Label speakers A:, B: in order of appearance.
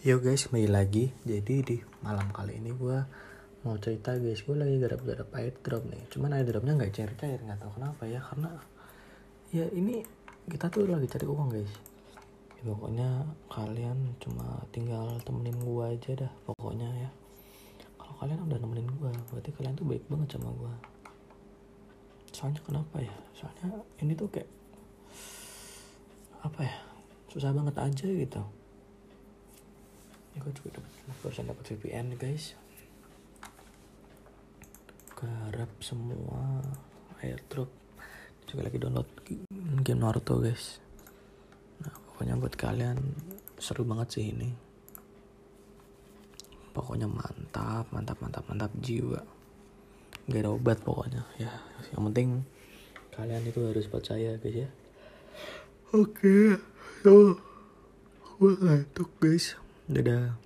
A: Yo guys, kembali lagi. Jadi di malam kali ini gue mau cerita guys, gue lagi garap-garap airdrop nih. Cuman airdropnya nggak cair-cair, nggak tahu kenapa ya. Karena ya ini kita tuh lagi cari uang guys. Ya, pokoknya kalian cuma tinggal temenin gue aja dah. Pokoknya ya. Kalau kalian udah nemenin gue, berarti kalian tuh baik banget sama gue. Soalnya kenapa ya? Soalnya ini tuh kayak apa ya? Susah banget aja gitu ini gue juga dapat barusan dapat VPN guys. Garap semua. Airdrop juga lagi download game Naruto guys. Nah pokoknya buat kalian seru banget sih ini. Pokoknya mantap mantap mantap mantap jiwa. Gak ada obat pokoknya ya. Yang penting kalian itu harus percaya guys ya. Oke okay. so gue ngantuk guys dadah